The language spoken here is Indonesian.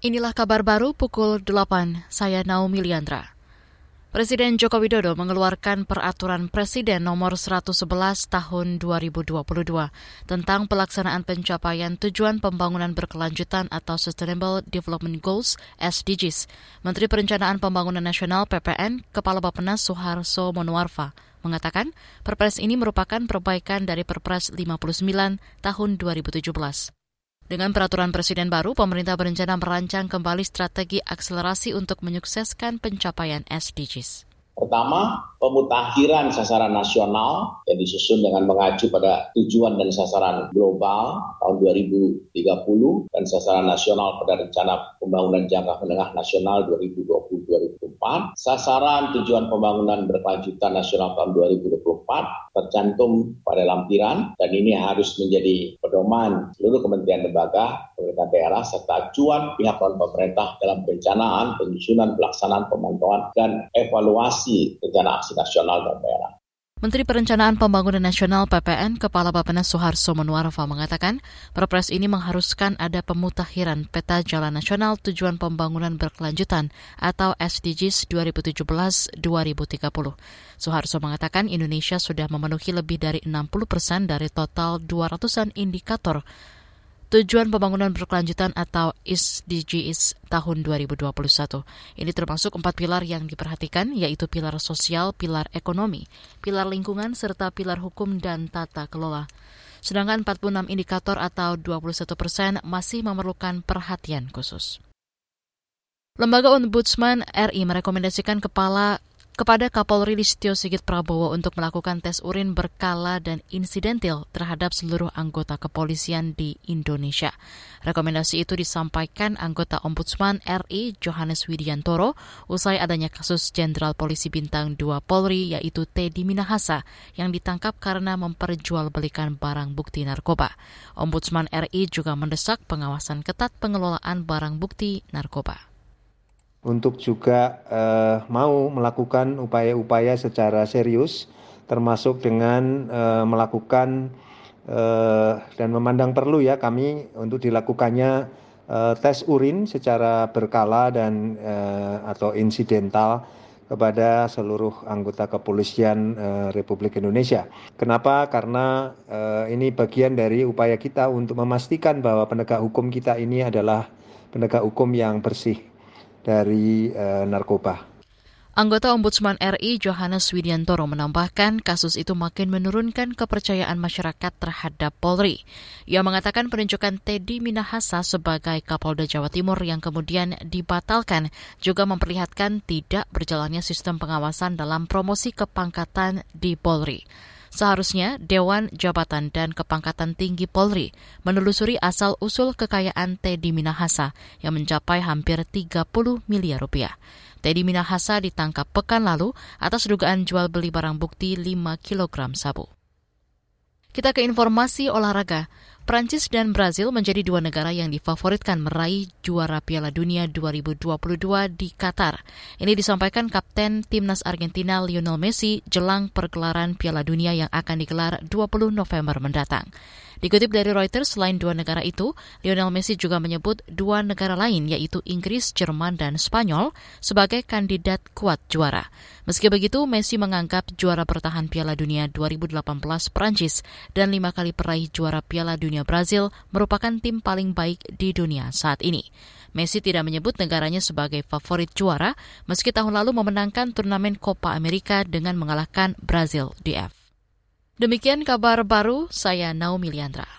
Inilah kabar baru pukul 8, saya Naomi Liandra. Presiden Joko Widodo mengeluarkan peraturan Presiden nomor 111 tahun 2022 tentang pelaksanaan pencapaian tujuan pembangunan berkelanjutan atau Sustainable Development Goals SDGs. Menteri Perencanaan Pembangunan Nasional PPN, Kepala Bappenas Soeharto Monoarfa, mengatakan Perpres ini merupakan perbaikan dari Perpres 59 tahun 2017. Dengan peraturan presiden baru, pemerintah berencana merancang kembali strategi akselerasi untuk menyukseskan pencapaian SDGs. Pertama, pemutakhiran sasaran nasional yang disusun dengan mengacu pada tujuan dan sasaran global tahun 2030 dan sasaran nasional pada rencana pembangunan jangka menengah nasional 2020-2024. Sasaran tujuan pembangunan berkelanjutan nasional tahun 2024 tercantum pada lampiran dan ini harus menjadi pedoman seluruh kementerian lembaga, pemerintah daerah serta acuan pihak non pemerintah dalam perencanaan, penyusunan, pelaksanaan, pemantauan dan evaluasi rencana aksi nasional dan daerah. Menteri Perencanaan Pembangunan Nasional PPN Kepala Bappenas Soeharto Monoarfa mengatakan, Perpres ini mengharuskan ada pemutakhiran peta jalan nasional tujuan pembangunan berkelanjutan atau SDGs 2017-2030. Soeharto mengatakan Indonesia sudah memenuhi lebih dari 60 persen dari total 200-an indikator Tujuan Pembangunan Berkelanjutan atau SDGs tahun 2021. Ini termasuk empat pilar yang diperhatikan, yaitu pilar sosial, pilar ekonomi, pilar lingkungan, serta pilar hukum dan tata kelola. Sedangkan 46 indikator atau 21 persen masih memerlukan perhatian khusus. Lembaga Ombudsman RI merekomendasikan Kepala kepada Kapolri Listio Sigit Prabowo untuk melakukan tes urin berkala dan insidentil terhadap seluruh anggota kepolisian di Indonesia. Rekomendasi itu disampaikan anggota Ombudsman RI Johannes Widiantoro usai adanya kasus Jenderal Polisi Bintang 2 Polri yaitu Teddy Minahasa yang ditangkap karena memperjualbelikan barang bukti narkoba. Ombudsman RI juga mendesak pengawasan ketat pengelolaan barang bukti narkoba untuk juga uh, mau melakukan upaya-upaya secara serius, termasuk dengan uh, melakukan uh, dan memandang perlu ya kami untuk dilakukannya uh, tes urin secara berkala dan uh, atau insidental kepada seluruh anggota kepolisian uh, Republik Indonesia. Kenapa? Karena uh, ini bagian dari upaya kita untuk memastikan bahwa penegak hukum kita ini adalah penegak hukum yang bersih dari uh, narkoba. Anggota Ombudsman RI Johannes Widiantoro menambahkan kasus itu makin menurunkan kepercayaan masyarakat terhadap Polri. Ia mengatakan penunjukan Teddy Minahasa sebagai Kapolda Jawa Timur yang kemudian dibatalkan juga memperlihatkan tidak berjalannya sistem pengawasan dalam promosi kepangkatan di Polri. Seharusnya Dewan Jabatan dan Kepangkatan Tinggi Polri menelusuri asal-usul kekayaan Teddy Minahasa yang mencapai hampir 30 miliar rupiah. Teddy Minahasa ditangkap pekan lalu atas dugaan jual beli barang bukti 5 kg sabu. Kita ke informasi olahraga. Prancis dan Brazil menjadi dua negara yang difavoritkan meraih juara Piala Dunia 2022 di Qatar. Ini disampaikan Kapten Timnas Argentina Lionel Messi jelang pergelaran Piala Dunia yang akan digelar 20 November mendatang. Dikutip dari Reuters, selain dua negara itu, Lionel Messi juga menyebut dua negara lain yaitu Inggris, Jerman, dan Spanyol sebagai kandidat kuat juara. Meski begitu, Messi menganggap juara bertahan Piala Dunia 2018 Prancis dan lima kali peraih juara Piala Dunia Brazil merupakan tim paling baik di dunia saat ini. Messi tidak menyebut negaranya sebagai favorit juara meski tahun lalu memenangkan turnamen Copa America dengan mengalahkan Brazil di. Demikian kabar baru, saya Naomi Liandra.